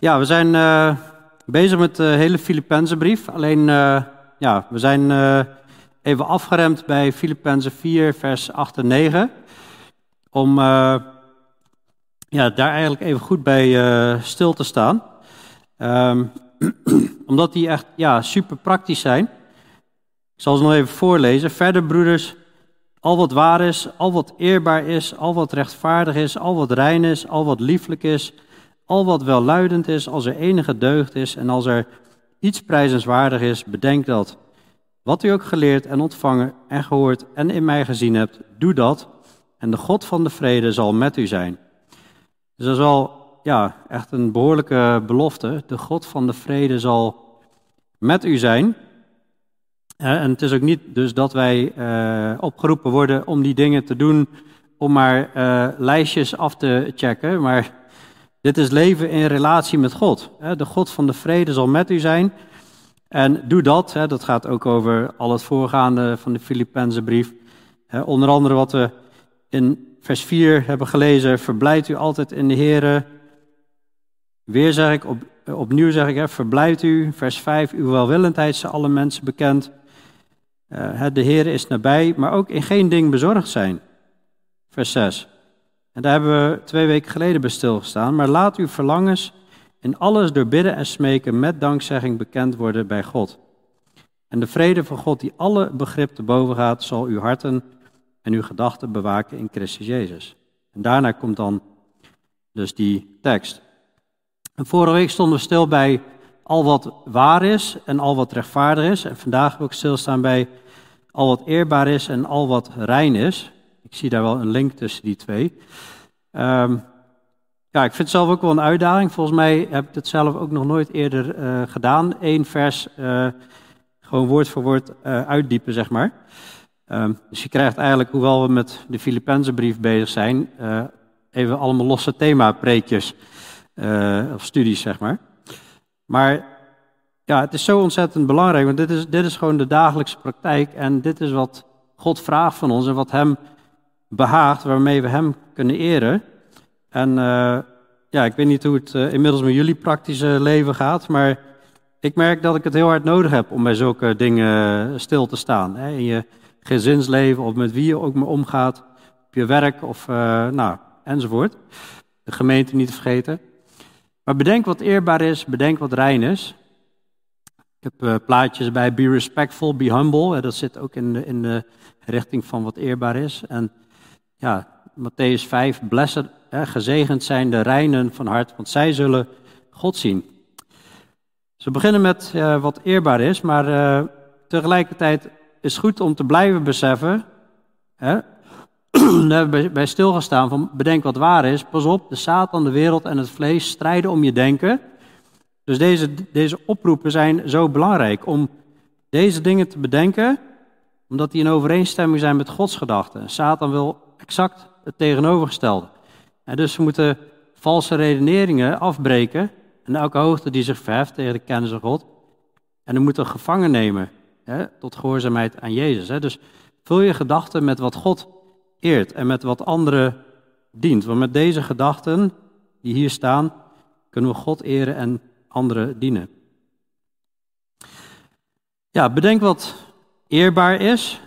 Ja, we zijn uh, bezig met de hele Filippenzenbrief. Alleen, uh, ja, we zijn uh, even afgeremd bij Filippenzen 4, vers 8 en 9. Om ja, daar eigenlijk even goed bij stil te staan. Um, omdat die echt ja, super praktisch zijn. Ik zal ze nog even voorlezen. Verder, broeders, al wat waar is, al wat eerbaar is, al wat rechtvaardig is, al wat rein is, al wat lieflijk is al wat welluidend is, als er enige deugd is en als er iets prijzenswaardig is, bedenk dat. Wat u ook geleerd en ontvangen en gehoord en in mij gezien hebt, doe dat. En de God van de vrede zal met u zijn. Dus dat is wel ja, echt een behoorlijke belofte. De God van de vrede zal met u zijn. En het is ook niet dus dat wij uh, opgeroepen worden om die dingen te doen, om maar uh, lijstjes af te checken. Maar dit is leven in relatie met God. De God van de vrede zal met u zijn. En doe dat. Dat gaat ook over al het voorgaande van de Filippense brief. Onder andere wat we in vers 4 hebben gelezen. Verblijd u altijd in de Heer. Weer zeg ik, op, opnieuw zeg ik, verblijd u. Vers 5, uw welwillendheid is alle mensen bekend. Eh, de Heer is nabij, maar ook in geen ding bezorgd zijn. Vers 6. Daar hebben we twee weken geleden bij stilgestaan. Maar laat uw verlangens in alles door bidden en smeken met dankzegging bekend worden bij God. En de vrede van God die alle begrip te boven gaat, zal uw harten en uw gedachten bewaken in Christus Jezus. En daarna komt dan dus die tekst. Vorige week stonden we stil bij al wat waar is en al wat rechtvaardig is. En vandaag wil ik stilstaan bij al wat eerbaar is en al wat rein is. Ik zie daar wel een link tussen die twee. Um, ja, ik vind het zelf ook wel een uitdaging. Volgens mij heb ik het zelf ook nog nooit eerder uh, gedaan. Eén vers, uh, gewoon woord voor woord uh, uitdiepen, zeg maar. Um, dus je krijgt eigenlijk, hoewel we met de Filippense brief bezig zijn, even allemaal losse thema-preekjes of studies, zeg maar. Maar ja, het is zo ontzettend belangrijk, want dit is, dit is gewoon de dagelijkse praktijk en dit is wat God vraagt van ons en wat Hem behaagt, waarmee we Hem kunnen eren. En uh, ja, ik weet niet hoe het uh, inmiddels met jullie praktische leven gaat, maar ik merk dat ik het heel hard nodig heb om bij zulke dingen stil te staan. Hè? In je gezinsleven of met wie je ook maar omgaat, op je werk of nou, enzovoort. De gemeente niet te vergeten. Maar bedenk wat eerbaar is, bedenk wat rein is. Ik heb plaatjes bij Be Respectful, Be Humble. Dat zit ook in de, in de richting van wat eerbaar is. En ja, Matthäus 5, blessed, hè, gezegend zijn de reinen van hart, want zij zullen God zien. Ze beginnen met uh, wat eerbaar is, maar uh, tegelijkertijd is het goed om te blijven beseffen, hè, daar hebben we bij stilgestaan van bedenk wat waar is. Pas op, de Satan, de wereld en het vlees strijden om je denken. Dus deze, deze oproepen zijn zo belangrijk om deze dingen te bedenken, omdat die in overeenstemming zijn met Gods gedachten. Satan wil exact het tegenovergestelde. En dus we moeten valse redeneringen afbreken. En elke hoogte die zich verheft tegen de kennis van God. En we moeten gevangen nemen hè, tot gehoorzaamheid aan Jezus. Hè. Dus vul je gedachten met wat God eert en met wat anderen dient. Want met deze gedachten die hier staan, kunnen we God eren en anderen dienen. Ja, bedenk wat eerbaar is.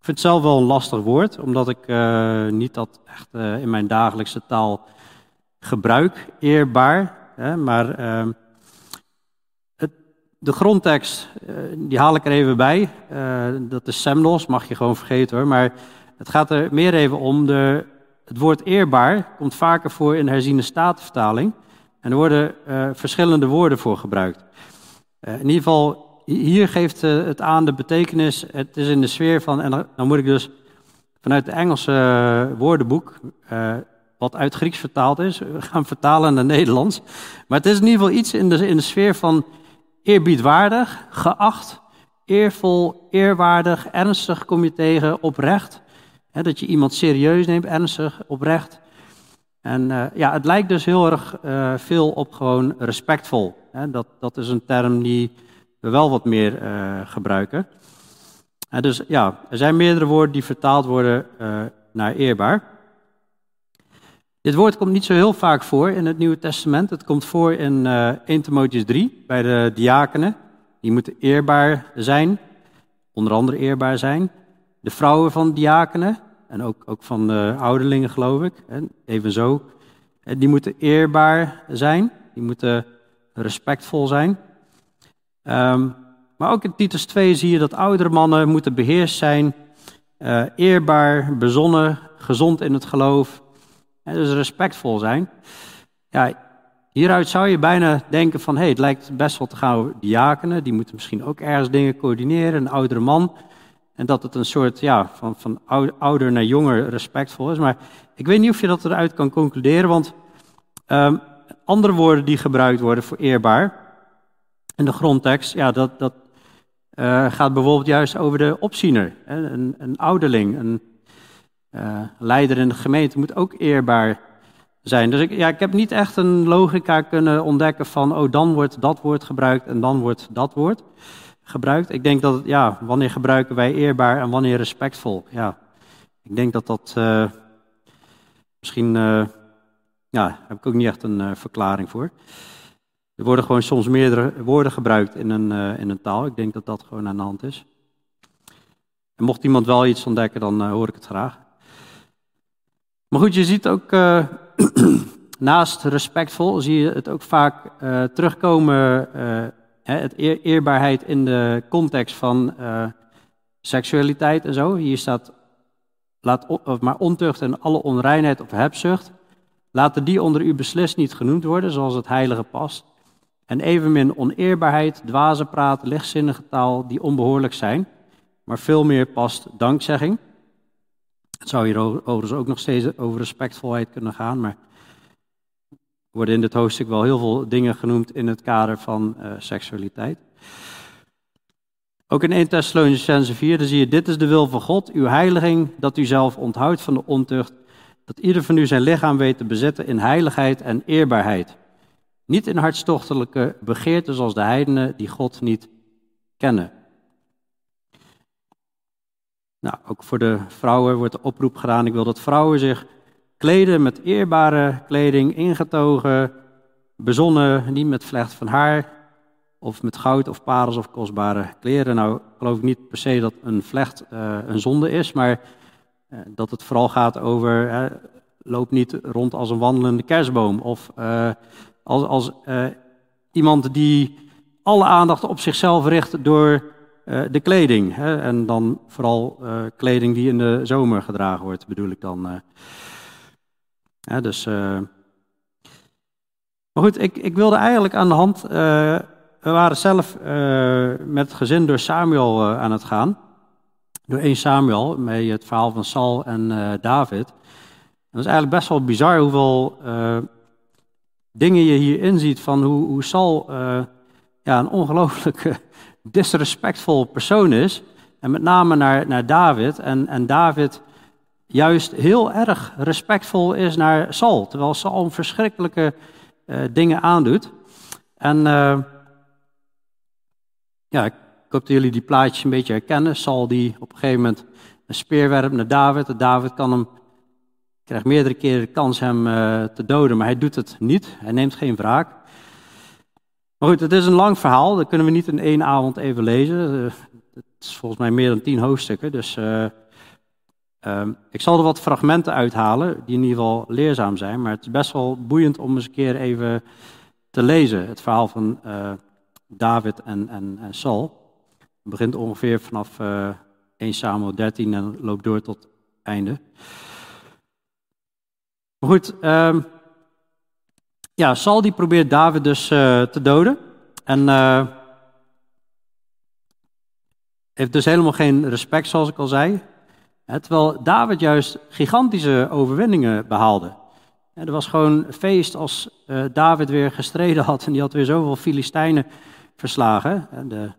Ik vind het zelf wel een lastig woord, omdat ik uh, niet dat echt uh, in mijn dagelijkse taal gebruik, eerbaar. Hè, maar uh, het, de grondtekst, eh, die haal ik er even bij. dat is semnos, mag je gewoon vergeten hoor. Maar het gaat er meer even om, de, het woord eerbaar komt vaker voor in de herziene statenvertaling. En er worden verschillende woorden voor gebruikt. in ieder geval hier geeft eh, het aan de betekenis, het is in de sfeer van, en dan moet ik dus vanuit het Engelse eh, woordenboek, uh, wat uit Grieks vertaald is, gaan vertalen naar Nederlands. Maar het is in ieder geval iets in de, in de sfeer van eerbiedwaardig, geacht, eervol, eerwaardig, ernstig kom je tegen, oprecht. dat je iemand serieus neemt, ernstig, oprecht. En ja, het lijkt dus heel erg veel op gewoon respectvol. dat, dat is een term die we wel wat meer uh, gebruiken. En dus ja, er zijn meerdere woorden die vertaald worden uh, naar eerbaar. Dit woord komt niet zo heel vaak voor in het Nieuwe Testament. Het komt voor in uh, 1 Timotheus 3 bij de diakenen. Die moeten eerbaar zijn, onder andere eerbaar zijn. De vrouwen van diakenen en ook, ook van de ouderlingen geloof ik, evenzo. Die moeten eerbaar zijn, die moeten respectvol zijn. Um, maar ook in Titus 2 zie je dat oudere mannen moeten beheerst zijn, uh, eerbaar, bezonnen, gezond in het geloof, en dus respectvol zijn. Ja, hieruit zou je bijna denken van, hé, hey, het lijkt best wel te gaan diakenen, die moeten misschien ook ergens dingen coördineren, een oudere man. En dat het een soort, ja, van, van ouder naar jonger respectvol is. Maar ik weet niet of je dat eruit kan concluderen, want um, andere woorden die gebruikt worden voor eerbaar, in de grondtekst, ja, dat, dat uh, gaat bijvoorbeeld juist over de opziener, een, een ouderling, een uh, leider in de gemeente moet ook eerbaar zijn. Dus ik, ja, ik heb niet echt een logica kunnen ontdekken van, oh dan wordt dat woord gebruikt en dan wordt dat woord gebruikt. Ik denk dat, ja, wanneer gebruiken wij eerbaar en wanneer respectvol? Ja, ik denk dat dat uh, misschien, ja, heb ik ook niet echt een verklaring voor. Er worden gewoon soms meerdere woorden gebruikt in een, uh, in een taal. Ik denk dat dat gewoon aan de hand is. En mocht iemand wel iets ontdekken, dan uh, hoor ik het graag. Maar goed, je ziet ook uh, naast respectvol, zie je het ook vaak terugkomen, het eer, eerbaarheid in de context van seksualiteit en zo. Hier staat, laat of maar ontucht en alle onreinheid of hebzucht. Laten die onder u beslist niet genoemd worden, zoals het heilige past. En evenmin oneerbaarheid, dwaze praat, lichtzinnige taal die onbehoorlijk zijn, maar veel meer past dankzegging. Het zou hier overigens ook nog steeds over respectvolheid kunnen gaan, maar er worden in dit hoofdstuk wel heel veel dingen genoemd in het kader van uh, seksualiteit. Ook in 1 Thessalonicense 4, dan zie je, dit is de wil van God, uw heiliging, dat u zelf onthoudt van de ontucht, dat ieder van u zijn lichaam weet te bezetten in heiligheid en eerbaarheid. Niet in hartstochtelijke begeerten zoals de heidenen die God niet kennen. Nou, ook voor de vrouwen wordt de oproep gedaan. Ik wil dat vrouwen zich kleden met eerbare kleding, ingetogen, bezonnen, niet met vlecht van haar of met goud of parels of kostbare kleren. Nou, geloof ik niet per se dat een vlecht uh, een zonde is, maar uh, dat het vooral gaat over loop niet rond als een wandelende kerstboom of als, als uh, iemand die alle aandacht op zichzelf richt door uh, de kleding. Hè? En dan vooral uh, kleding die in de zomer gedragen wordt, bedoel ik dan. Dus, maar goed, ik, ik, wilde eigenlijk aan de hand. we waren zelf met het gezin door Samuel aan het gaan. Door 1 Samuel, met het verhaal van Saul en David. dat is eigenlijk best wel bizar hoeveel dingen je hierin ziet van hoe, hoe Saul uh, ja, een ongelooflijk disrespectvol persoon is. En met name naar, naar David. En, en David juist heel erg respectvol is naar Saul. Terwijl Saul verschrikkelijke uh, dingen aandoet. En ja, ik hoop dat jullie die plaatjes een beetje herkennen. Saul die op een gegeven moment een speer werpt naar David. En David kan hem krijgt meerdere keren de kans hem uh, te doden, maar hij doet het niet. Hij neemt geen wraak. Maar goed, het is een lang verhaal. Dat kunnen we niet in één avond even lezen. Uh, het is volgens mij meer dan tien hoofdstukken. Dus uh, ik zal er wat fragmenten uithalen die in ieder geval leerzaam zijn. Maar het is best wel boeiend om eens een keer even te lezen. Het verhaal van David en, en, en Saul. Het begint ongeveer vanaf 1 Samuel 13 en loopt door tot einde. Maar goed, um, ja, Saul die probeert David dus uh, te doden. En uh, heeft dus helemaal geen respect, zoals ik al zei. Terwijl David juist gigantische overwinningen behaalde. Er was gewoon feest als uh, David weer gestreden had en die had weer zoveel Filistijnen verslagen. De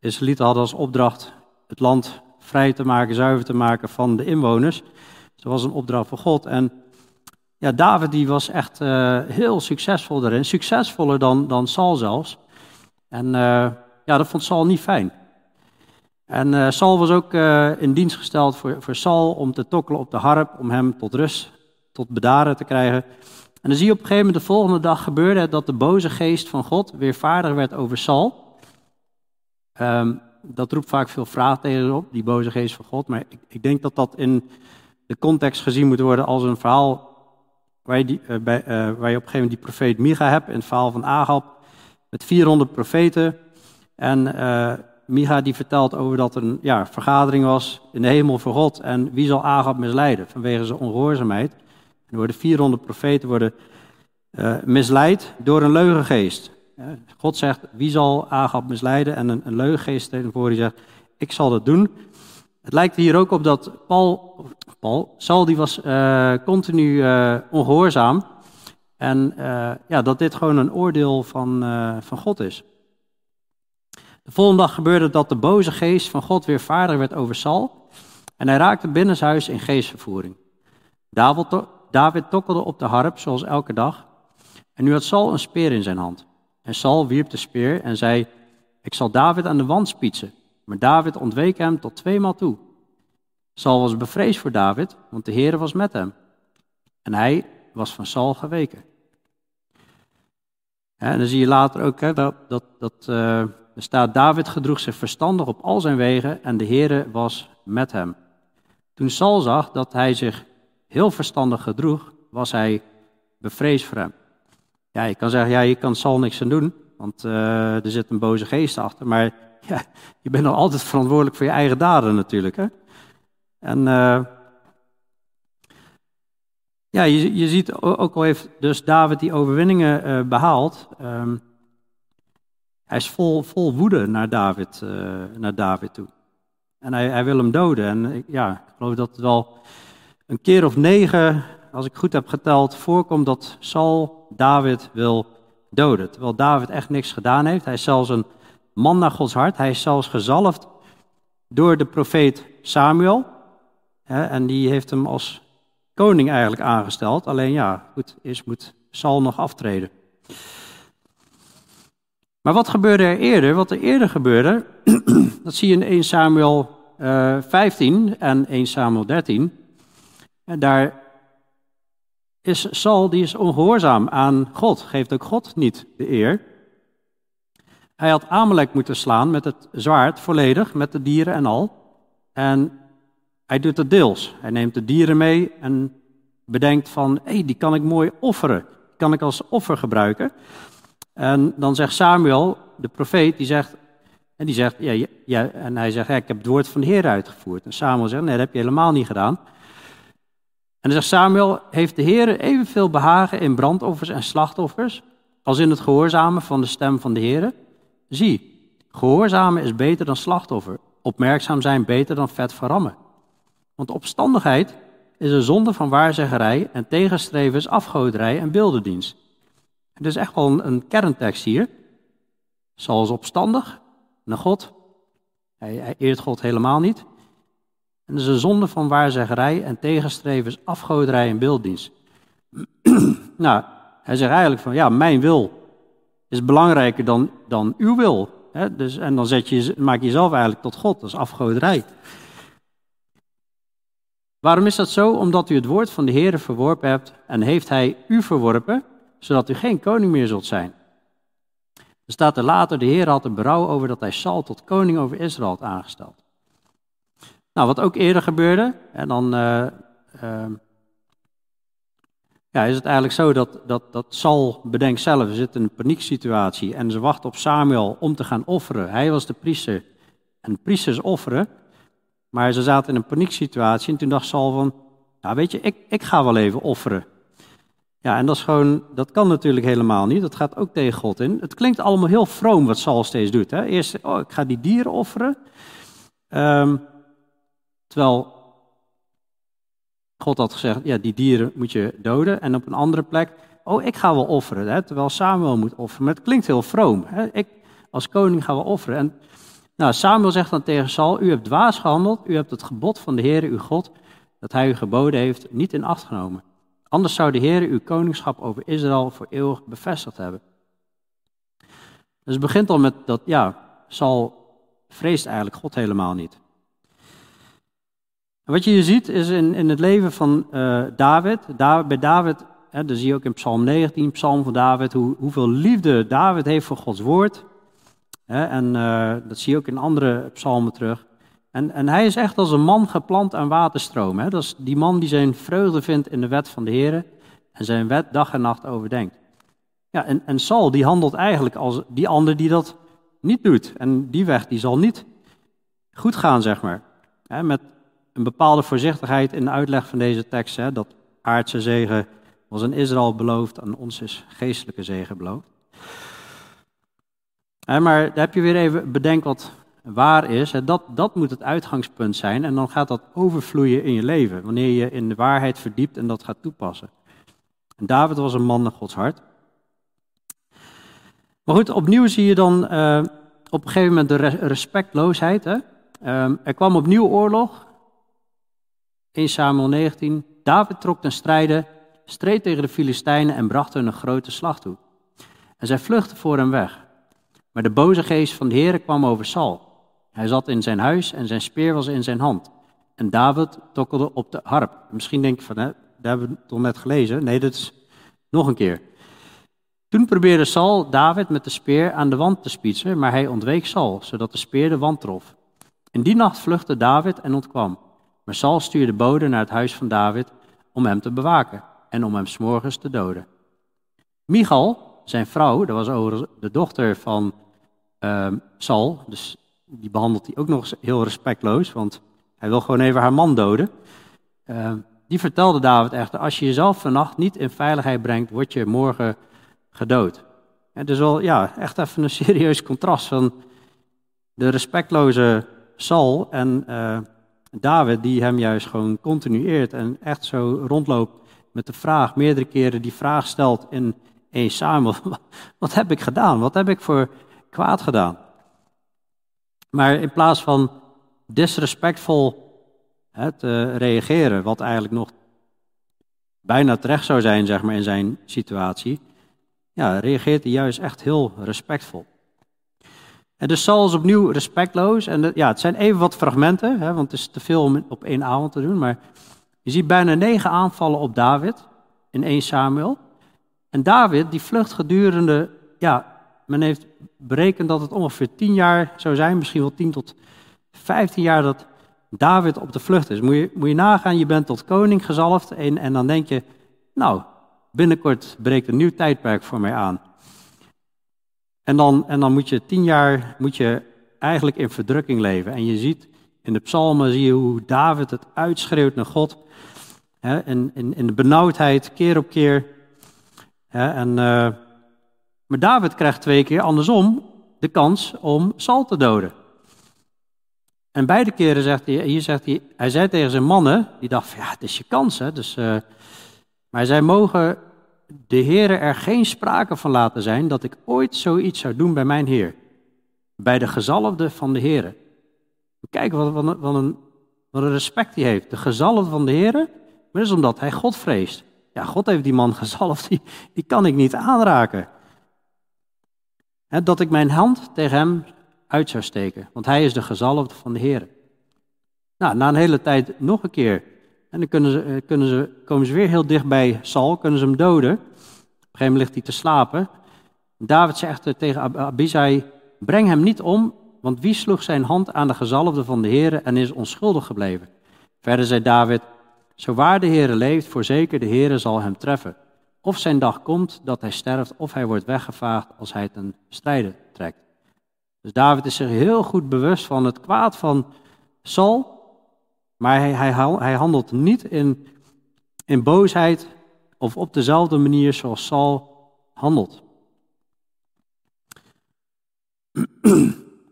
Israëlieten hadden als opdracht het land vrij te maken, zuiver te maken van de inwoners. Dus dat was een opdracht van God. En ja, David die was echt uh, heel succesvol daarin. Succesvoller dan, dan Saul zelfs. En uh, ja, dat vond Saul niet fijn. En uh, Saul was ook in dienst gesteld voor, voor Saul om te tokkelen op de harp, om hem tot rust tot bedaren te krijgen. En dan zie je op een gegeven moment de volgende dag gebeurde dat de boze geest van God weer vaardig werd over Sal. Ehm, dat roept vaak veel vraagtekens op, die boze geest van God. Maar ik, ik, denk dat dat in de context gezien moet worden als een verhaal waar je, die, uh, bij, uh, waar op een gegeven moment die profeet Micha hebt in het verhaal van Agab. Met 400 profeten. En uh, Micha die vertelt over dat er een ja, vergadering was in de hemel voor God. En wie zal Agab misleiden vanwege zijn ongehoorzaamheid? Er worden 400 profeten worden, misleid door een leugengeest. God zegt, wie zal Agab misleiden? En een, een leugengeest voor die zegt, ik zal dat doen. Het lijkt hier ook op dat Paul, Paul Saul die was uh, continu uh, ongehoorzaam. En ja, dat dit gewoon een oordeel van, van God is. De volgende dag gebeurde dat de boze geest van God weer vaardig werd over Saul. En hij raakte binnenshuis in geestvervoering. David, David tokkelde op de harp, zoals elke dag. En nu had Saul een speer in zijn hand. En Saul wierp de speer en zei: Ik zal David aan de wand spietsen. Maar David ontweek hem tot tweemaal toe. Saul was bevreesd voor David, want de Heer was met hem. En hij was van Saul geweken. en dan zie je later ook hè, dat, dat, dat uh, er staat: David gedroeg zich verstandig op al zijn wegen en de Heere was met hem. Toen Saul zag dat hij zich heel verstandig gedroeg, was hij bevreesd voor hem. Ja, je kan zeggen, ja, je kan Saul niks aan doen, want uh, er zit een boze geest achter. Maar ja, je bent nog altijd verantwoordelijk voor je eigen daden natuurlijk. Hè? En uh, ja, je, je ziet ook al heeft dus David die overwinningen uh, behaald. Um, hij is vol, vol woede naar David, naar David toe. En hij, hij wil hem doden. En ja, ik geloof dat het wel een keer of negen, als ik goed heb geteld, voorkomt dat Saul David wil doden. Terwijl David echt niks gedaan heeft. Hij is zelfs een man naar Gods hart. Hij is zelfs gezalfd door de profeet Samuel. En die heeft hem als koning eigenlijk aangesteld. Alleen ja, goed, eerst moet Saul nog aftreden. Maar wat gebeurde er eerder? Wat er eerder gebeurde, dat zie je in 1 Samuel uh, eh, 15 en 1 Samuel 13. En daar is Saul, die is ongehoorzaam aan God, geeft ook God niet de eer. Hij had Amalek moeten slaan met het zwaard, volledig, met de dieren en al. En hij doet het deels. Hij neemt de dieren mee en bedenkt van, hé, hey, die kan ik mooi offeren. Kan ik als offer gebruiken. En dan zegt Samuel, de profeet, die zegt, en die zegt, ja, ja en hij zegt, ik heb het woord van de Heer uitgevoerd. En Samuel zegt, nee, dat heb je helemaal niet gedaan. En dan zegt Samuel, heeft de Heer evenveel behagen in brandoffers en slachtoffers, als in het gehoorzamen van de stem van de Heer? Zie, gehoorzamen is beter dan slachtoffer, opmerkzaam zijn beter dan vet van rammen. Want opstandigheid is een zonde van waarzeggerij en tegenstreven is afgoderij en beeldendienst. Het is echt wel een, kerntekst hier. Saul is opstandig naar God. Hij, hij eert God helemaal niet. En dat is een zonde van waarzeggerij en tegenstreven is afgoderij en beelddienst. nou, hij zegt eigenlijk van, ja, mijn wil is belangrijker dan, dan uw wil. Hè? Dus, en dan zet je, maak je jezelf eigenlijk tot God, dat is afgoderij. Waarom is dat zo? Omdat u het woord van de Heer verworpen hebt en heeft hij u verworpen, zodat u geen koning meer zult zijn. Er staat er later, de Heer had er berouw over dat hij Sal tot koning over Israël had aangesteld. Nou, wat ook eerder gebeurde, en dan uh, uh, ja, is het eigenlijk zo dat, dat, dat Sal bedenkt zelf, zit in een panieksituatie en ze wachten op Samuel om te gaan offeren. Hij was de priester en priesters offeren, maar ze zaten in een panieksituatie en toen dacht Sal van, nou weet je, ik, ik ga wel even offeren. Ja, en dat is gewoon, dat kan natuurlijk helemaal niet. Dat gaat ook tegen God in. Het klinkt allemaal heel vroom wat Sal steeds doet. Hè? Eerst, oh, ik ga die dieren offeren. Um, Terwijl God had gezegd, ja, die dieren moet je doden. En op een andere plek, oh, ik ga wel offeren. Hè, terwijl Samuel moet offeren. Maar het klinkt heel vroom. Hè. Ik als koning ga wel offeren. En nou, Samuel zegt dan tegen Saul, u hebt dwaas gehandeld. U hebt het gebod van de Heer, uw God, dat hij u geboden heeft, niet in acht genomen. Anders zou de Heer uw koningschap over Israël voor eeuwig bevestigd hebben. Dus het begint al met dat, ja, Saul vreest eigenlijk God helemaal niet. Wat je hier ziet is in, in het leven van uh, David, bij David, hè, dat zie je ook in Psalm 19, Psalm van David, hoe, hoeveel liefde David heeft voor Gods woord. Hè, en uh, dat zie je ook in andere psalmen terug. En, en hij is echt als een man geplant aan waterstromen. Hè. Dat is die man die zijn vreugde vindt in de wet van de Heer en zijn wet dag en nacht overdenkt. Ja, en, en Saul die handelt eigenlijk als die ander die dat niet doet. En die weg die zal niet goed gaan, zeg maar. Met een bepaalde voorzichtigheid in de uitleg van deze tekst. Hè, dat aardse zegen was aan Israël beloofd, aan ons is geestelijke zegen beloofd. Hè, maar heb je weer even bedenk wat waar is. Dat, dat moet het uitgangspunt zijn. En dan gaat dat overvloeien in je leven. Wanneer je in de waarheid verdiept en dat gaat toepassen. En David was een man naar Gods hart. Maar goed, opnieuw zie je dan uh, op een gegeven moment de respectloosheid. Hè? Um, er kwam opnieuw oorlog. 1 Samuel 19. David trok ten strijde, streed tegen de Filistijnen en bracht hun een grote slag toe. En zij vluchtten voor hem weg. Maar de boze geest van de Heer kwam over Saul. Hij zat in zijn huis en zijn speer was in zijn hand. En David tokkelde op de harp. Misschien denk je van, hè, dat hebben we toch net gelezen. Nee, dat is nog een keer. Toen probeerde Saul David met de speer aan de wand te spietsen, maar hij ontweek Saul, zodat de speer de wand trof. In die nacht vluchtte David en ontkwam. Maar Saul stuurde boden naar het huis van David om hem te bewaken en om hem s'morgens te doden. Michal, zijn vrouw, dat was over de dochter van uh, Saul, dus die behandelt hij ook nog heel respectloos, want hij wil gewoon even haar man doden. Uh, die vertelde David echter, als je jezelf vannacht niet in veiligheid brengt, word je morgen gedood. En dus wel, ja, echt even een serieus contrast van de respectloze Saul en uh, David, die hem juist gewoon continueert en echt zo rondloopt met de vraag, meerdere keren die vraag stelt in 1 Samuel, wat heb ik gedaan? Wat heb ik voor kwaad gedaan? Maar in plaats van disrespectvol te reageren, wat eigenlijk nog bijna terecht zou zijn zeg maar, in zijn situatie, ja, reageert hij juist echt heel respectvol. En dus Saul is opnieuw respectloos. En ja, het zijn even wat fragmenten, hè, want het is te veel om op één avond te doen. Maar je ziet bijna negen aanvallen op David in 1 Samuel. En David, die vlucht gedurende, ja, men heeft berekend dat het ongeveer tien jaar zou zijn, misschien wel tien tot vijftien jaar dat David op de vlucht is. Moet je, moet je nagaan, je bent tot koning gezalfd en dan denk je, nou, binnenkort breekt een nieuw tijdperk voor mij aan. En dan, en dan moet je tien jaar moet je eigenlijk in verdrukking leven. En je ziet in de psalmen zie je hoe David het uitschreeuwt naar God. Hè, in, in, in de benauwdheid, keer op keer. Hè, en, uh, maar David krijgt twee keer andersom de kans om Sal te doden. En beide keren zegt hij, hier zegt hij, hij zei tegen zijn mannen, die dachten, ja, het is je kans. Hè, dus, uh, maar zij mogen de Heere er geen sprake van laten zijn dat ik ooit zoiets zou doen bij mijn Heer. Bij de gezalfde van de Heere. Kijk wat, een, een respect hij heeft. De gezalfde van de Heere, maar dat is omdat hij God vreest. Ja, God heeft die man gezalfd, die, die kan ik niet aanraken. dat ik mijn hand tegen hem uit zou steken, want hij is de gezalfde van de Heer. Nou, na een hele tijd nog een keer en dan kunnen ze, eh, kunnen ze, komen ze weer heel dicht bij Saul, kunnen ze hem doden. Op een gegeven moment ligt hij te slapen. David zegt tegen Abisai, breng hem niet om, want wie sloeg zijn hand aan de gezalfde van de Heer en is onschuldig gebleven? Verder zei David, zo waar de Heer leeft, voorzeker de Heer zal hem treffen. Of zijn dag komt dat hij sterft, of hij wordt weggevaagd als hij ten strijde trekt. Dus David is zich heel goed bewust van het kwaad van Saul, maar hij, hij, handelt niet in, in boosheid of op dezelfde manier zoals Saul handelt.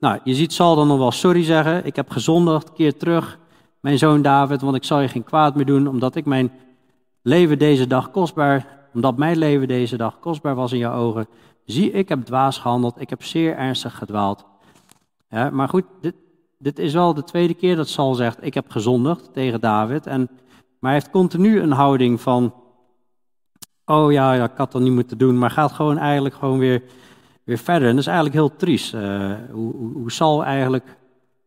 nou, je ziet Saul dan nog wel sorry zeggen. Ik heb gezondigd, keer terug, mijn zoon David, want ik zal je geen kwaad meer doen, omdat ik mijn leven deze dag kostbaar, omdat mijn leven deze dag kostbaar was in jouw ogen. Zie, ik heb dwaas gehandeld, ik heb zeer ernstig gedwaald. Maar goed, dit, dit is wel de tweede keer dat Saul zegt, ik heb gezondigd tegen David. En, maar hij heeft continu een houding van, oh ja, ja, ik had dat niet moeten doen, maar gaat gewoon eigenlijk gewoon weer, weer verder. En dat is eigenlijk heel triest, uh, hoe, hoe, Saul eigenlijk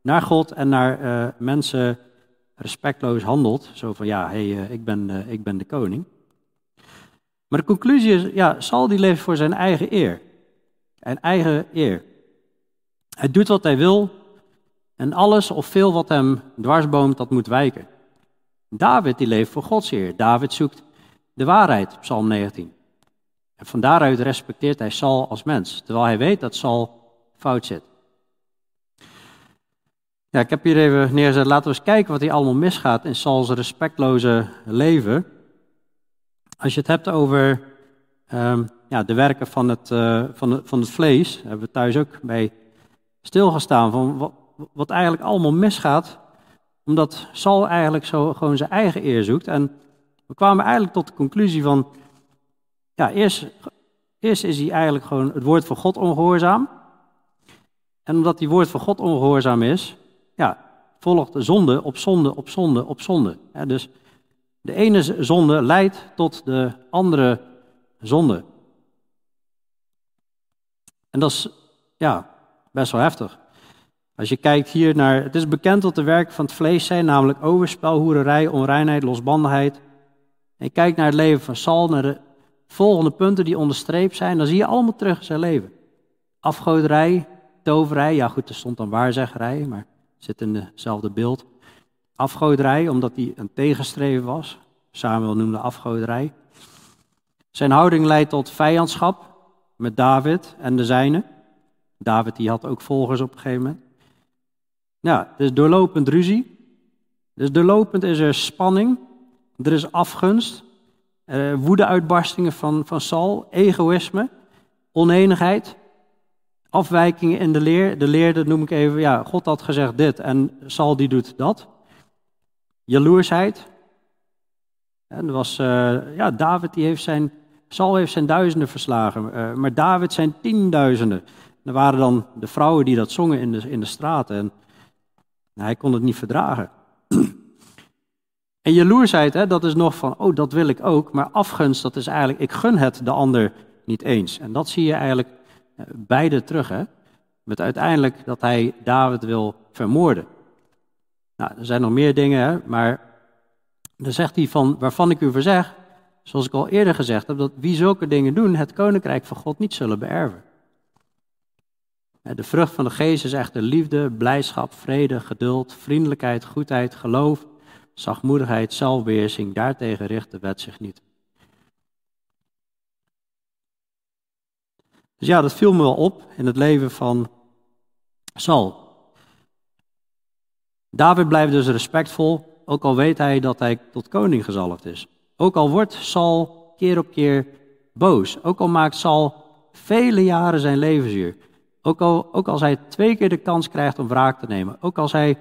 naar God en naar uh, mensen respectloos handelt. Zo van, ja, hey, eh, ik, ben, eh, ik ben de koning. Maar de conclusie is, ja, Saul die leeft voor zijn eigen eer. En eigen eer. Hij doet wat hij wil en alles of veel wat hem dwarsboomt, dat moet wijken. David die leeft voor Gods eer. David zoekt de waarheid, Psalm 19. En van daaruit respecteert hij Saul als mens, terwijl hij weet dat Saul fout zit. Ja, ik heb hier even neergezet, laten we eens kijken wat hier allemaal misgaat in Sauls respectloze leven. Als je het hebt over um, ja, de werken van het, uh, van, van het vlees, hebben we thuis ook bij stilgestaan van wat, wat eigenlijk allemaal misgaat, omdat Saul eigenlijk zo gewoon zijn eigen eer zoekt. En we kwamen eigenlijk tot de conclusie van, ja, eerst, eerst is hij eigenlijk gewoon het woord van God ongehoorzaam. En omdat die woord van God ongehoorzaam is, ja, volgt zonde op zonde op zonde op zonde. Dus de ene zonde leidt tot de andere zonde. En dat is ja, best wel heftig. Als je kijkt hier naar, het is bekend dat de werken van het vlees zijn, namelijk overspel, hoererij, onreinheid, losbandigheid. En je kijkt naar het leven van Saul, naar de volgende punten die onderstreept zijn, dan zie je allemaal terug in zijn leven. Afgoderij, toverij, ja goed, er stond dan waarzeggerij, maar zit in hetzelfde beeld. Afgoderij, omdat hij een tegenstreven was. Samuel noemde afgoderij. Zijn houding leidt tot vijandschap met David en de zijne. David die had ook volgers op een gegeven moment. Ja, dus doorlopend ruzie. Dus doorlopend is er spanning. Er is afgunst. Uh, woedeuitbarstingen van, van Saul. Egoïsme. Oneenigheid. Afwijkingen in de leer. De leer, dat noem ik even, ja, God had gezegd dit en Saul die doet dat. Jaloersheid. En was, uh, ja, David die heeft zijn, Saul heeft zijn duizenden verslagen, uh, maar David zijn tienduizenden. Er waren dan de vrouwen die dat zongen in de, in de straten en hij kon het niet verdragen. En jaloersheid, hè, dat is nog van, oh, dat wil ik ook. Maar afgunst, dat is eigenlijk, ik gun het de ander niet eens. En dat zie je eigenlijk eh, beide terug. Hè? Met uiteindelijk dat hij David wil vermoorden. Nou, er zijn nog meer dingen, hè, maar dan zegt hij van, waarvan ik u verzeg, zoals ik al eerder gezegd heb, dat wie zulke dingen doen, het koninkrijk van God niet zullen beërven. De vrucht van de geest is echter liefde, blijdschap, vrede, geduld, vriendelijkheid, goedheid, geloof, zachtmoedigheid, zelfbeheersing. Daartegen richt de wet zich niet. Dus ja, dat viel me wel op in het leven van Saul. David blijft dus respectvol, ook al weet hij dat hij tot koning gezalfd is. Ook al wordt Saul keer op keer boos. Ook al maakt Saul vele jaren zijn levensduur. Ook, al, ook als hij twee keer de kans krijgt om wraak te nemen. Ook als hij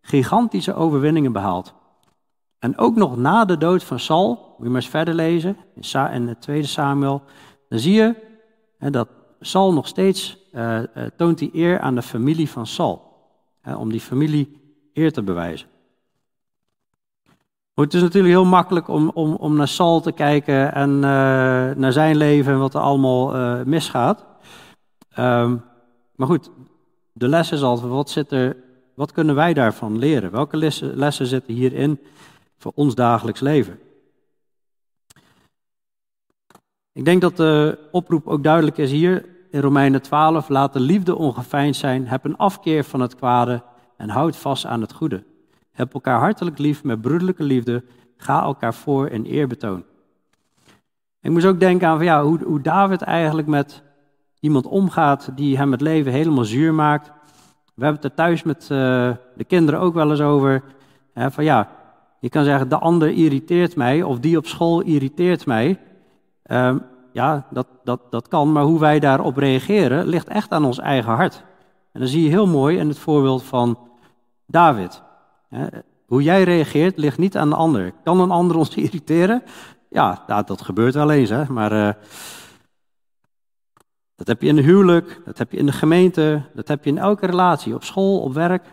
gigantische overwinningen behaalt. En ook nog na de dood van Saul, moet je maar eens verder lezen, in het tweede Samuel, dan zie je dat Saul nog steeds uh, toont die eer aan de familie van Saul. Hè, om die familie eer te bewijzen. Het is natuurlijk heel makkelijk om, om, om naar Saul te kijken en uh, naar zijn leven en wat er allemaal misgaat. Um, maar goed, de les is altijd, wat, zit er, wat kunnen wij daarvan leren? Welke lessen, lessen zitten hierin voor ons dagelijks leven? Ik denk dat de oproep ook duidelijk is hier in Romeinen 12. Laat de liefde ongeveind zijn, heb een afkeer van het kwade en houd vast aan het goede. Heb elkaar hartelijk lief met broederlijke liefde, ga elkaar voor in eerbetoon. Ik moest ook denken aan ja, hoe, hoe David eigenlijk met iemand omgaat die hem het leven helemaal zuur maakt. We hebben het er thuis met uh, de kinderen ook wel eens over. Hè, van ja, je kan zeggen, de ander irriteert mij, of die op school irriteert mij. Um, ja, dat, dat, dat kan, maar hoe wij daarop reageren ligt echt aan ons eigen hart. En dan zie je heel mooi in het voorbeeld van David. Hè, hoe jij reageert ligt niet aan de ander. Kan een ander ons irriteren? Ja, dat, dat gebeurt wel eens, hè, maar... Uh, dat heb je in de huwelijk, dat heb je in de gemeente, dat heb je in elke relatie, op school, op werk.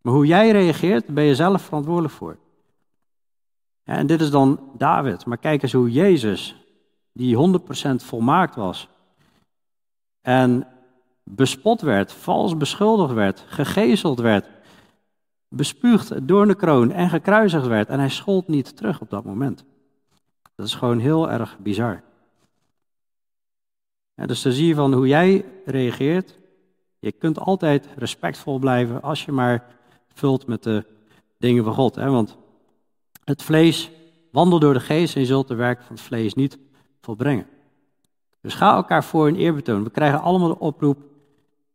Maar hoe jij reageert, ben je zelf verantwoordelijk voor. Ja, en dit is dan David. Maar kijk eens hoe Jezus, die 100% volmaakt was, en bespot werd, vals beschuldigd werd, gegezeld werd, bespuugd door de kroon en gekruisigd werd. En hij schold niet terug op dat moment. Dat is gewoon heel erg bizar. Dus dan zie je van hoe jij reageert. Je kunt altijd respectvol blijven als je maar vult met de dingen van God. Hè? Want het vlees wandelt door de geest en je zult de werk van het vlees niet volbrengen. Dus ga elkaar voor in eerbetoon. We krijgen allemaal de oproep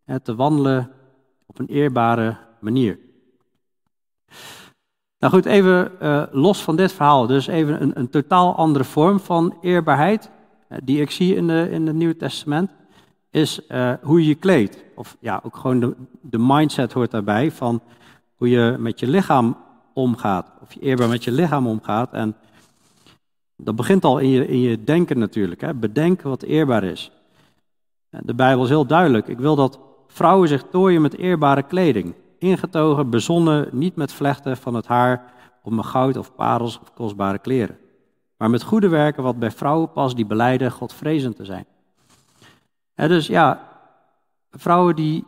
hè, te wandelen op een eerbare manier. Nou goed, even uh, los van dit verhaal. Dus even een, een totaal andere vorm van eerbaarheid. Uh, die ik zie in, de, in het Nieuwe Testament. Is uh, hoe je je kleedt. Of ja, ook gewoon de, de mindset hoort daarbij. Van hoe je met je lichaam omgaat. Of je eerbaar met je lichaam omgaat. En dat begint al in je, in je denken natuurlijk. Hè? Bedenken wat eerbaar is. De Bijbel is heel duidelijk. Ik wil dat vrouwen zich tooien met eerbare kleding. Ingetogen, bezonnen, niet met vlechten van het haar of met goud of parels of kostbare kleren. Maar met goede werken wat bij vrouwen past die beleiden Godvrezend te zijn. dus ja, vrouwen die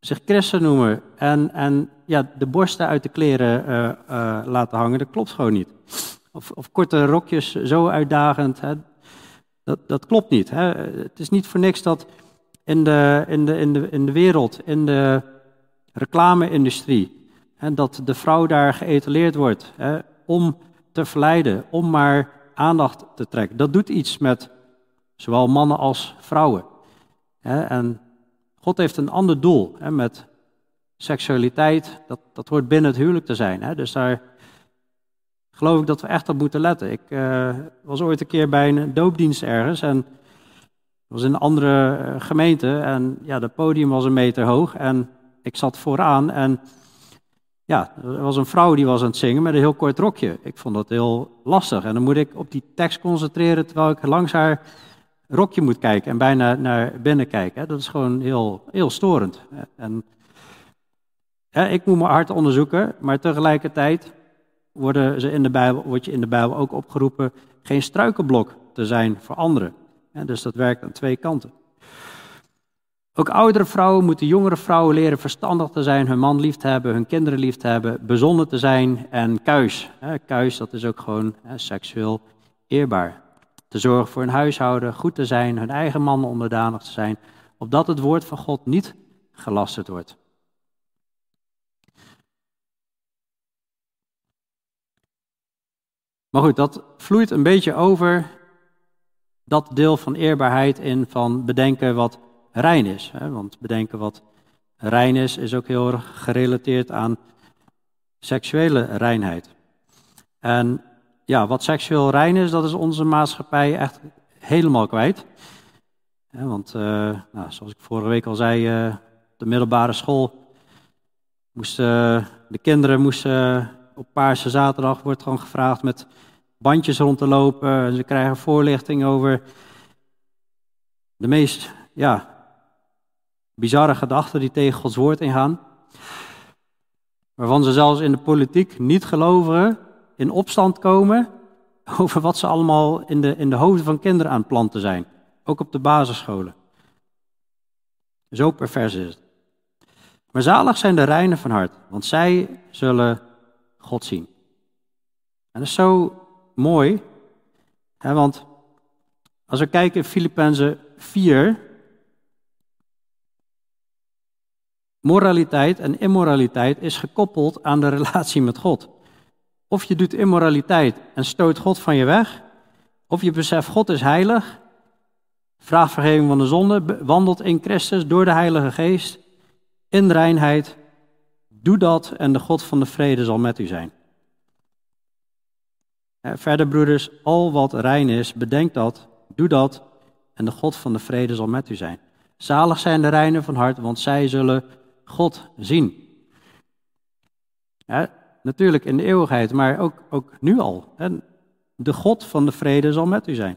zich christen noemen en, en ja, de borsten uit de kleren uh, uh, laten hangen, dat klopt gewoon niet. Of, of korte rokjes zo uitdagend, hè, dat, dat klopt niet. Hè. Het is niet voor niks dat in de, in de, in de, in de wereld, in de reclame-industrie, hè, dat de vrouw daar geëtaleerd wordt hè, om te verleiden, om maar aandacht te trekken. Dat doet iets met zowel mannen als vrouwen. En God heeft een ander doel met seksualiteit. Dat, dat hoort binnen het huwelijk te zijn. Dus daar geloof ik dat we echt op moeten letten. Ik uh, was ooit een keer bij een doopdienst ergens en was in een andere uh, gemeente en ja, het podium was een meter hoog en ik zat vooraan en ja, er was een vrouw die was aan het zingen met een heel kort rokje. Ik vond dat heel lastig en dan moet ik op die tekst concentreren terwijl ik langs haar rokje moet kijken en bijna naar binnen kijken. Dat is gewoon heel, heel storend. En, ik moet mijn hart onderzoeken, maar tegelijkertijd worden ze in de Bijbel, word je in de Bijbel ook opgeroepen geen struikelblok te zijn voor anderen. dus dat werkt aan twee kanten. Ook oudere vrouwen moeten jongere vrouwen leren verstandig te zijn, hun man lief te hebben, hun kinderen lief te hebben, bezonnen te zijn en kuis. Kuis, dat is ook gewoon seksueel eerbaar. Te zorgen voor hun huishouden, goed te zijn, hun eigen mannen onderdanig te zijn, opdat het woord van God niet gelasterd wordt. Maar goed, dat vloeit een beetje over dat deel van eerbaarheid in van bedenken wat rein is. Want bedenken wat rein is, is ook heel erg gerelateerd aan seksuele reinheid. En ja, wat seksueel rein is, dat is onze maatschappij echt helemaal kwijt. want uh, nou, zoals ik vorige week al zei, uh, de middelbare school moesten de kinderen moesten op Paarse Zaterdag wordt gewoon gevraagd met bandjes rond te lopen. Ze krijgen voorlichting over de meest ja, bizarre gedachten die tegen Gods woord ingaan. Waarvan ze zelfs in de politiek niet gelovigen in opstand komen over wat ze allemaal in de, in de hoofden van kinderen aan het planten zijn. Ook op de basisscholen. Zo pervers is het. Maar zalig zijn de reinen van hart, want zij zullen God zien. En dat is zo mooi, hè, want als we kijken in Filippenzen 4, moraliteit en immoraliteit is gekoppeld aan de relatie met God. Of je doet immoraliteit en stoot God van je weg, of je beseft God is heilig, vraagt vergeving van de zonde, wandelt in Christus door de Heilige Geest in reinheid. Doe dat en de God van de vrede zal met u zijn. Verder, broeders, al wat rein is, bedenk dat, doe dat en de God van de vrede zal met u zijn. Zalig zijn de reinen van hart, want zij zullen God zien. natuurlijk in de eeuwigheid, maar ook, ook nu al. De God van de vrede zal met u zijn.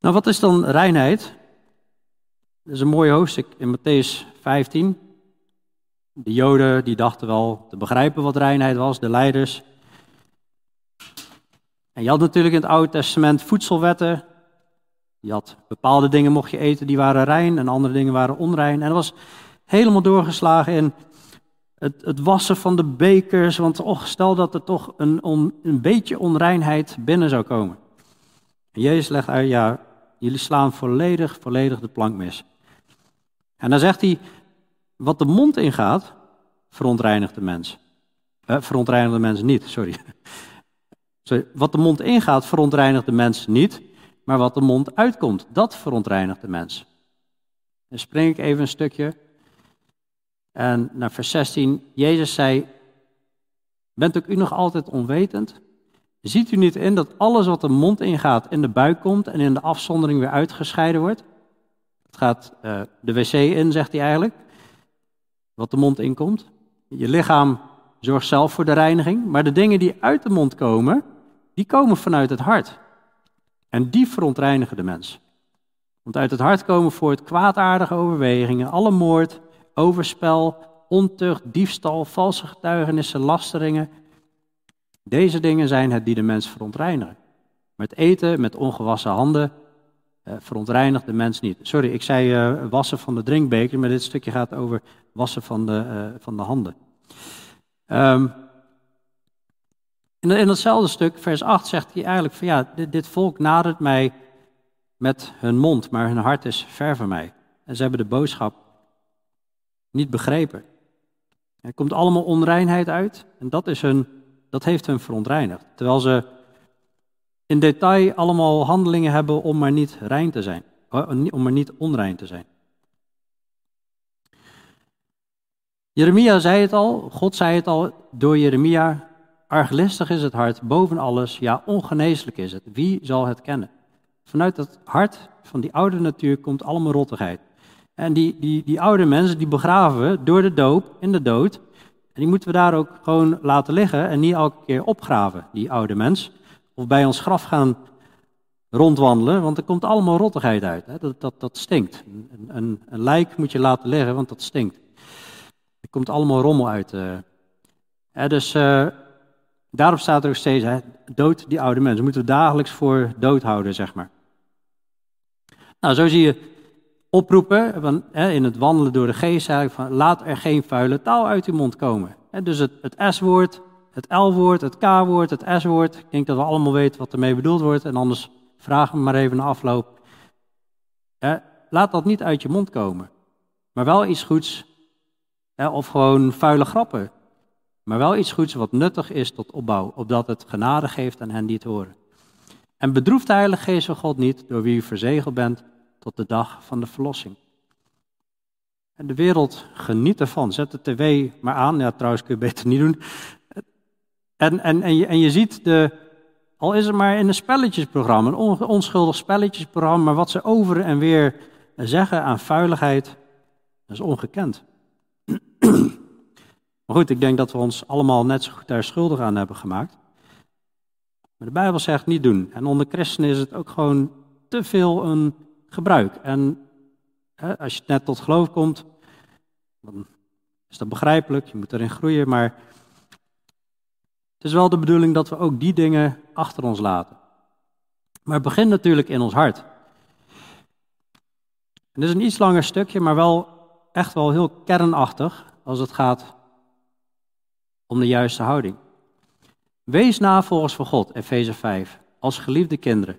Nou, wat is dan reinheid? Dat is een mooi hoofdstuk in Matthäus 15. De Joden die dachten wel te begrijpen wat reinheid was, de leiders. En je had natuurlijk in het Oude Testament voedselwetten. Je had bepaalde dingen mocht je eten die waren rein en andere dingen waren onrein. En dat was helemaal doorgeslagen in het, het wassen van de bekers, want och, stel dat er toch een, een beetje onreinheid binnen zou komen. En Jezus legt uit, ja, jullie slaan volledig, volledig de plank mis. En dan zegt hij, wat de mond ingaat, verontreinigt de mens. Eh, verontreinigt de mens niet, sorry. Wat de mond ingaat, verontreinigt de mens niet, maar wat de mond uitkomt, dat verontreinigt de mens. Dan spring ik even een stukje. En naar vers 16, Jezus zei, bent ook u nog altijd onwetend? Ziet u niet in dat alles wat de mond ingaat in de buik komt en in de afzondering weer uitgescheiden wordt? Het gaat uh, de wc in, zegt hij eigenlijk, wat de mond inkomt. Je lichaam zorgt zelf voor de reiniging, maar de dingen die uit de mond komen, die komen vanuit het hart. En die verontreinigen de mens. Want uit het hart komen voort kwaadaardige overwegingen, alle moord, overspel, ontucht, diefstal, valse getuigenissen, lasteringen. Deze dingen zijn het die de mens verontreinigen. Met eten met ongewassen handen eh, verontreinigt de mens niet. Sorry, ik zei uh, wassen van de drinkbeker, maar dit stukje gaat over wassen van de, uh, van de handen. Um, in, datzelfde stuk, vers 8, zegt hij eigenlijk van ja, dit, volk nadert mij met hun mond, maar hun hart is ver van mij. En ze hebben de boodschap niet begrepen. Er komt allemaal onreinheid uit en dat, is hun, dat heeft hun verontreinigd. Terwijl ze in detail allemaal handelingen hebben om maar niet rein te zijn, om maar niet onrein te zijn. Jeremia zei het al, God zei het al door Jeremia, arglistig is het hart boven alles, ja ongeneeslijk is het. Wie zal het kennen? Vanuit het hart van die oude natuur komt allemaal rottigheid. En die, die, die oude mensen, die begraven door de doop, in de dood. En die moeten we daar ook gewoon laten liggen en niet elke keer opgraven, die oude mens. Of bij ons graf gaan rondwandelen, want er komt allemaal rottigheid uit. Hè? Dat, dat, dat stinkt. Een, een, een, lijk moet je laten liggen, want dat stinkt. Er komt allemaal rommel uit. Uh. dus uh, daarop staat er ook steeds, hè, dood die oude mensen. Moeten we dagelijks voor dood houden, zeg maar. Nou, zo zie je oproepen van, hè, in het wandelen door de geest eigenlijk van laat er geen vuile taal uit uw mond komen. Hè, dus het, S-woord, het L-woord, het K-woord, het S-woord. Ik denk dat we allemaal weten wat ermee bedoeld wordt en anders vragen we maar even na afloop. Hè, laat dat niet uit je mond komen. Maar wel iets goeds, of gewoon vuile grappen. Maar wel iets goeds wat nuttig is tot opbouw, opdat het genade geeft aan hen die het horen. En bedroeft de Heilige Geest van God niet, door wie u verzegeld bent tot de dag van de verlossing. En de wereld geniet ervan. Zet de tv maar aan. Ja, trouwens kun je beter niet doen. En, en, en, je, en je ziet de, al is het maar in een spelletjesprogramma, een onschuldig spelletjesprogramma, maar wat ze over en weer zeggen aan vuiligheid, dat is ongekend. Goed, ik denk dat we ons allemaal net zo goed daar schuldig aan hebben gemaakt. Maar de Bijbel zegt niet doen. En onder christenen is het ook gewoon te veel een gebruik. En hè, als je net tot geloof komt, dan is dat begrijpelijk, je moet erin groeien, maar het is wel de bedoeling dat we ook die dingen achter ons laten. Maar het begint natuurlijk in ons hart. En dit is een iets langer stukje, maar wel echt wel heel kernachtig als het gaat om de juiste houding. Wees navolgers van God, Efeze 5, als geliefde kinderen.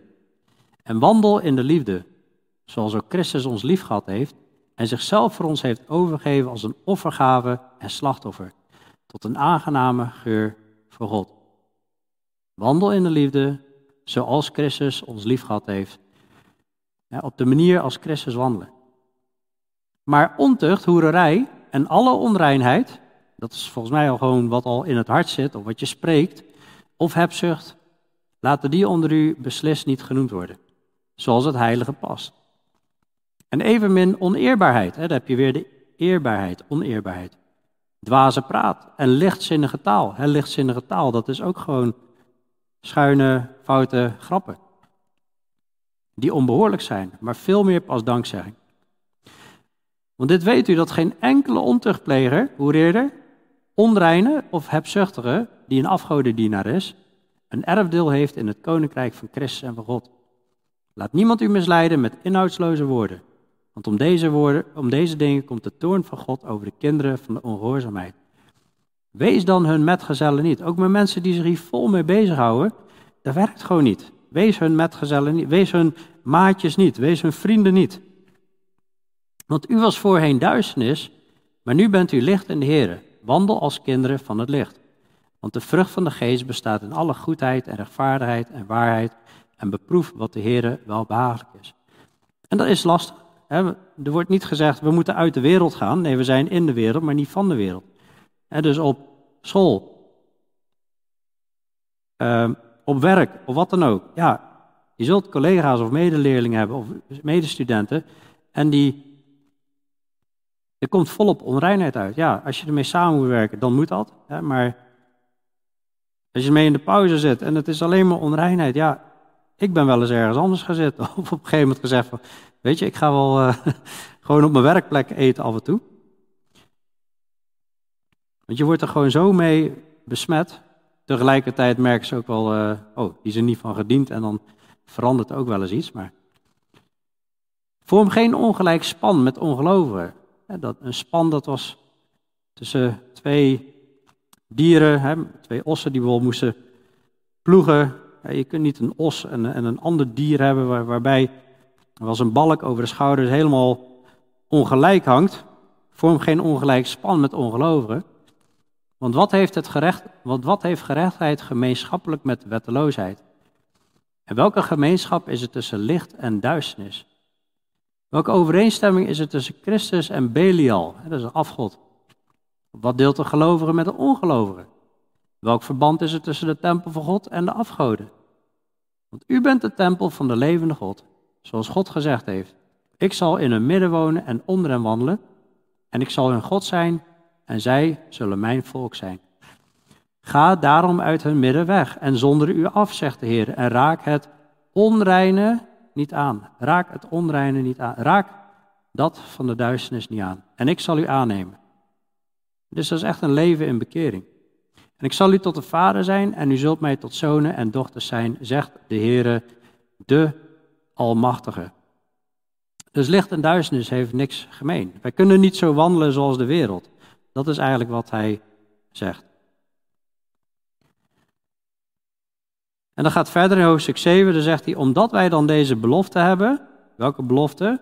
En wandel in de liefde, zoals ook Christus ons lief gehad heeft en zichzelf voor ons heeft overgegeven als een offergave en slachtoffer, tot een aangename geur voor God. Wandel in de liefde, zoals Christus ons lief gehad heeft. Op de manier als Christus wandelen. Maar ontucht, hoererij en alle onreinheid, dat is volgens mij al gewoon wat al in het hart zit, of wat je spreekt, of hebzucht, laten die onder u beslist niet genoemd worden, zoals het heilige past. En evenmin oneerbaarheid. Hè, daar heb je weer de eerbaarheid, oneerbaarheid. Dwaze praat en lichtzinnige taal. Hè, lichtzinnige taal, dat is ook gewoon schuine, foute grappen. Die onbehoorlijk zijn, maar veel meer pas dankzegging. Want dit weet u dat geen enkele ontuchtpleger, eerder, onreine of hebzuchtige, die een afgodendienaar is, een erfdeel heeft in het koninkrijk van Christus en van God. Laat niemand u misleiden met inhoudsloze woorden. Want om deze, woorden, om deze dingen komt de toorn van God over de kinderen van de ongehoorzaamheid. Wees dan hun metgezellen niet. Ook met mensen die zich hier vol mee bezighouden, dat werkt gewoon niet. Wees hun metgezellen niet. Wees hun maatjes niet. Wees hun vrienden niet. Want u was voorheen duisternis, maar nu bent u licht in de Heer. Wandel als kinderen van het licht. Want de vrucht van de geest bestaat in alle goedheid en rechtvaardigheid en waarheid. En beproef wat de Heer wel behagelijk is. En dat is lastig. Hè? Er wordt niet gezegd, we moeten uit de wereld gaan. Nee, we zijn in de wereld, maar niet van de wereld. Dus op school, uh, op werk of wat dan ook. Ja, je zult collega's of medeleerlingen hebben of medestudenten. En die, er komt volop onreinheid uit. Ja, als je ermee samen moet werken, dan moet dat. Hè, maar als je mee in de pauze zit en het is alleen maar onreinheid. Ja, ik ben wel eens ergens anders gaan zitten. Of op een gegeven moment gezegd van, weet je, ik ga wel uh, gewoon op mijn werkplek eten af en toe. Want je wordt er gewoon zo mee besmet. Tegelijkertijd merken ze ook wel, uh, oh, die is er niet van gediend en dan verandert ook wel eens iets. Maar vorm geen ongelijk span met ongelovigen. Dat, een span dat was tussen twee dieren, twee ossen die wel moesten ploegen. je kunt niet een os en, en een ander dier hebben waar, waarbij er was een balk over de schouders helemaal ongelijk hangt. Vorm geen ongelijk span met ongelovigen. Want wat heeft, het gerecht, want wat heeft gerechtheid gemeenschappelijk met wetteloosheid? En welke gemeenschap is er tussen licht en duisternis? Welke overeenstemming is er tussen Christus en Belial? Dat is een afgod. Wat deelt de gelovige met de ongelovige? Welk verband is er tussen de tempel van God en de afgoden? Want u bent de tempel van de levende God, zoals God gezegd heeft. Ik zal in hun midden wonen en onder hen wandelen, en ik zal hun God zijn, en zij zullen mijn volk zijn. Ga daarom uit hun midden weg en zonder u af, zegt de Heer, en raak het onreine niet aan. Raak het onreine niet aan. Raak dat van de duisternis niet aan. En ik zal u aannemen. Dus dat is echt een leven in bekering. En ik zal u tot de vader zijn en u zult mij tot zonen en dochters zijn, zegt de Heere, de Almachtige. Dus licht en duisternis heeft niks gemeen. Wij kunnen niet zo wandelen zoals de wereld. Dat is eigenlijk wat hij zegt. En dan gaat verder in hoofdstuk 7, dan zegt hij, omdat wij dan deze belofte hebben, welke belofte?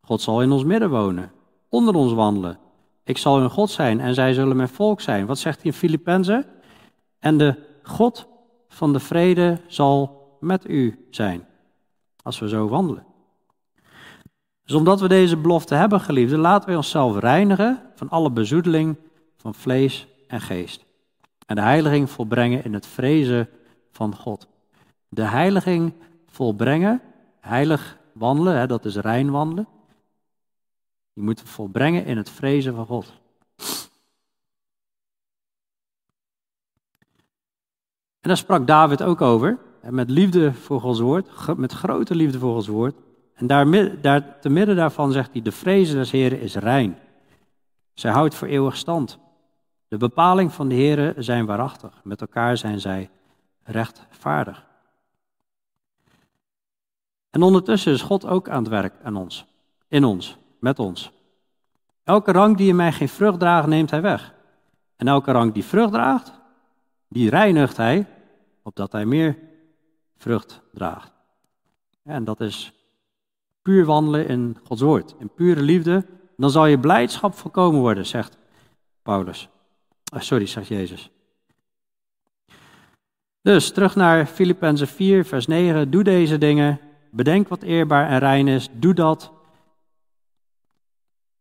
God zal in ons midden wonen, onder ons wandelen. Ik zal hun God zijn en zij zullen mijn volk zijn. Wat zegt hij in Filippenzen? En de God van de vrede zal met u zijn, als we zo wandelen. Dus omdat we deze belofte hebben, geliefden, laten we onszelf reinigen van alle bezoedeling van vlees en geest. En de heiliging volbrengen in het vrezen van God. De heiliging volbrengen, heilig wandelen, hè, dat is rein wandelen. Die moeten we volbrengen in het vrezen van God. En daar sprak David ook over, met liefde voor Gods woord, met grote liefde voor Gods woord. En daar, daar, te midden daarvan zegt hij, de vrezen des Heren is rein. Zij houdt voor eeuwig stand. De bepaling van de Heren zijn waarachtig. Met elkaar zijn zij rechtvaardig. En ondertussen is God ook aan het werk aan ons, in ons, met ons. Elke rank die in mij geen vrucht draagt, neemt hij weg. En elke rank die vrucht draagt, die reinigt hij, opdat hij meer vrucht draagt. En dat is puur wandelen in Gods woord, in pure liefde, dan zal je blijdschap volkomen worden, zegt Paulus. Oh, sorry, zegt Jezus. Dus terug naar Filippenzen 4, vers 9. Doe deze dingen, bedenk wat eerbaar en rein is, doe dat.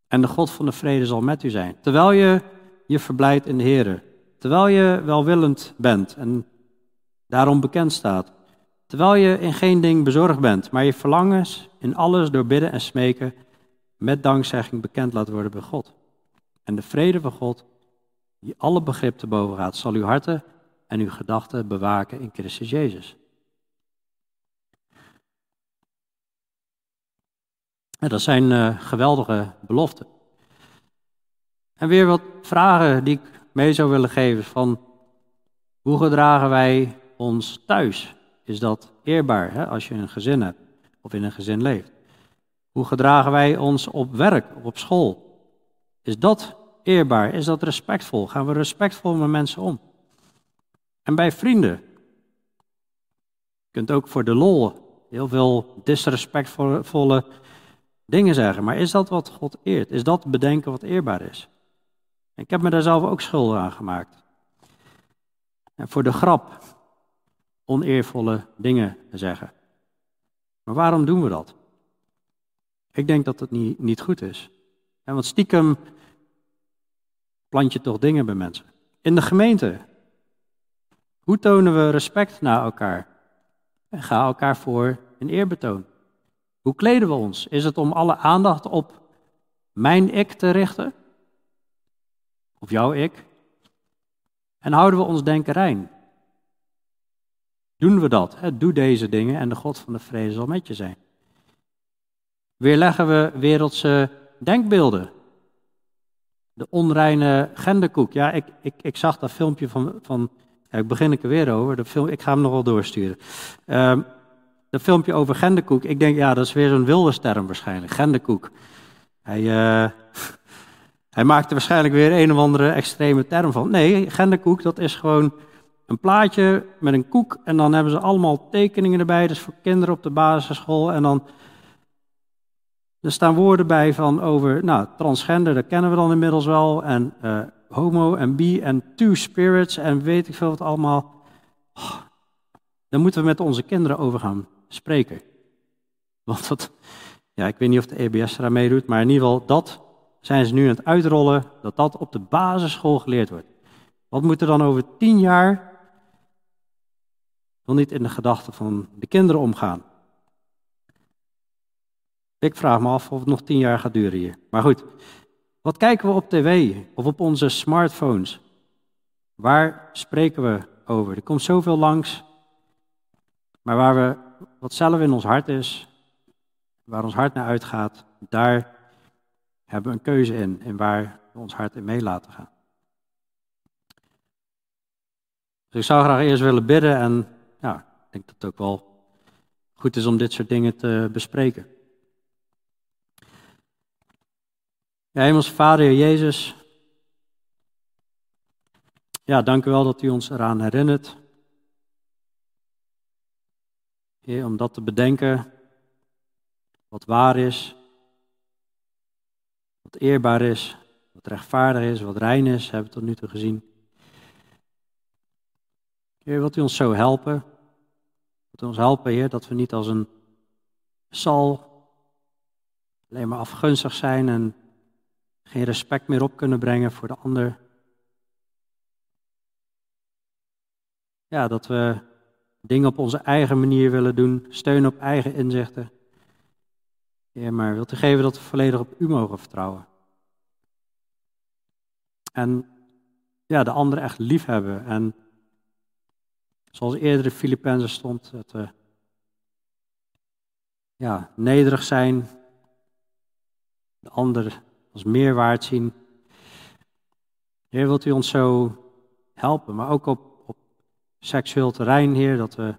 En de God van de vrede zal met u zijn. Terwijl je je verblijdt in de Heer. Terwijl je welwillend bent en daarom bekend staat. Terwijl je in geen ding bezorgd bent, maar je verlangens in alles door bidden en smeken met dankzegging bekend laat worden bij God. En de vrede van God, die alle begrip te boven gaat, zal uw harten en uw gedachten bewaken in Christus Jezus. En dat zijn uh, geweldige beloften. En weer wat vragen die ik mee zou willen geven van hoe gedragen wij ons thuis? Is dat eerbaar hè, als je een gezin hebt of in een gezin leeft? Hoe gedragen wij ons op werk of op school? Is dat eerbaar? Is dat respectvol? Gaan we respectvol met mensen om? En bij vrienden. Je kunt ook voor de lol heel veel disrespectvolle dingen zeggen. Maar is dat wat God eert? Is dat bedenken wat eerbaar is? Ik heb me daar zelf ook schuldig aan gemaakt. En voor de grap oneervolle dingen zeggen. Maar waarom doen we dat? Ik denk dat het niet, niet goed is. En want stiekem plant je toch dingen bij mensen. In de gemeente. Hoe tonen we respect naar elkaar? En ga elkaar voor in eerbetoon. Hoe kleden we ons? Is het om alle aandacht op mijn ik te richten? Of jouw ik? En houden we ons denken rein? Doen we dat? Doe deze dingen en de God van de vrede zal met je zijn. Weerleggen we wereldse denkbeelden? De onreine genderkoek. Ja, ik, ik, ik zag dat filmpje van. van ik begin ik er weer over. De film, ik ga hem nog wel doorsturen. Uh, dat filmpje over genderkoek. Ik denk, ja, dat is weer een wilde term waarschijnlijk. Genderkoek. Hij, uh, hij maakte waarschijnlijk weer een of andere extreme term van. Nee, genderkoek, dat is gewoon een plaatje met een koek. En dan hebben ze allemaal tekeningen erbij. Dus voor kinderen op de basisschool. En dan er staan woorden bij van over, nou, transgender, dat kennen we dan inmiddels wel. En uh, homo en bi en two spirits en weet ik veel wat allemaal. Oh, daar moeten we met onze kinderen over gaan spreken. Want dat, ja, ik weet niet of de EBS eraan meedoet, maar in ieder geval, dat zijn ze nu aan het uitrollen, dat dat op de basisschool geleerd wordt. Wat moet er dan over tien jaar wel niet in de gedachten van de kinderen omgaan? Ik vraag me af of het nog tien jaar gaat duren hier. Maar goed, wat kijken we op tv of op onze smartphones? Waar spreken we over? Er komt zoveel langs, maar waar we, wat zelf in ons hart is, waar ons hart naar uitgaat, daar hebben we een keuze in, en waar we ons hart in mee laten gaan. Dus ik zou graag eerst willen bidden en ja, ik denk dat het ook wel goed is om dit soort dingen te bespreken. Ja, Hemelse Vader, Jezus. Ja, dank u wel dat u ons eraan herinnert. Heer, om dat te bedenken, wat waar is, wat eerbaar is, wat rechtvaardig is, wat rein is, hebben we tot nu toe gezien. Heer, wilt u ons zo helpen? Wilt u ons helpen, Heer, dat we niet als een sal alleen maar afgunstig zijn en geen respect meer op kunnen brengen voor de ander. Ja, dat we dingen op onze eigen manier willen doen, steunen op eigen inzichten. Ja, maar wilt u geven dat we volledig op u mogen vertrouwen? En ja, de ander echt lief hebben. En zoals eerder de Filippenzen stond, dat we ja, nederig zijn, de ander als meerwaard zien. Heer, wilt u ons zo helpen, maar ook op, op seksueel terrein, Heer, dat we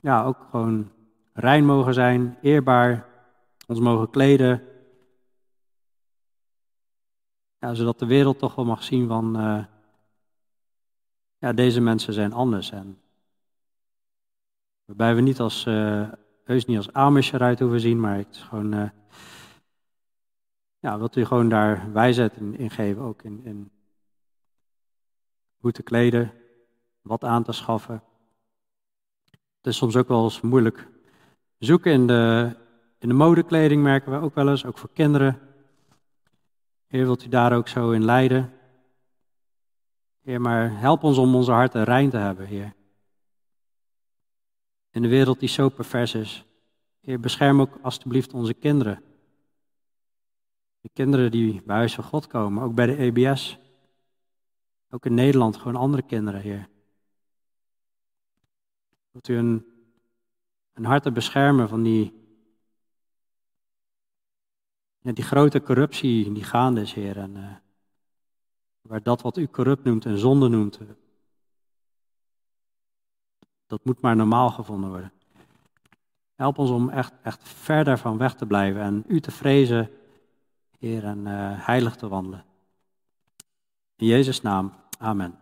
ja, ook gewoon rein mogen zijn, eerbaar, ons mogen kleden. Zodat de wereld toch wel mag zien van, uh, ja, deze mensen zijn anders. En waarbij we niet als, uh, heus niet als Amish eruit hoeven zien, maar het is gewoon... Uh, ja, wilt u gewoon daar wijsheid in, geven, ook in, in hoe te kleden, wat aan te schaffen. Het is soms ook wel eens moeilijk. Zoeken in de, in de modekleding merken we ook wel eens, ook voor kinderen. Heer, wilt u daar ook zo in leiden? Heer, maar help ons om onze harten rein te hebben, Heer. In de wereld die zo pervers is. Heer, bescherm ook alstublieft onze kinderen. De kinderen die bij Huis van God komen, ook bij de EBS. Ook in Nederland, gewoon andere kinderen, Heer. Dat u een, een hart beschermen van die, ja, die grote corruptie die gaande is, Heer. En, uh, waar dat wat u corrupt noemt en zonde noemt, uh, dat moet maar normaal gevonden worden. Help ons om echt, echt ver daarvan weg te blijven en u te vrezen Heer, en heilig te wandelen. In Jezus' naam, amen.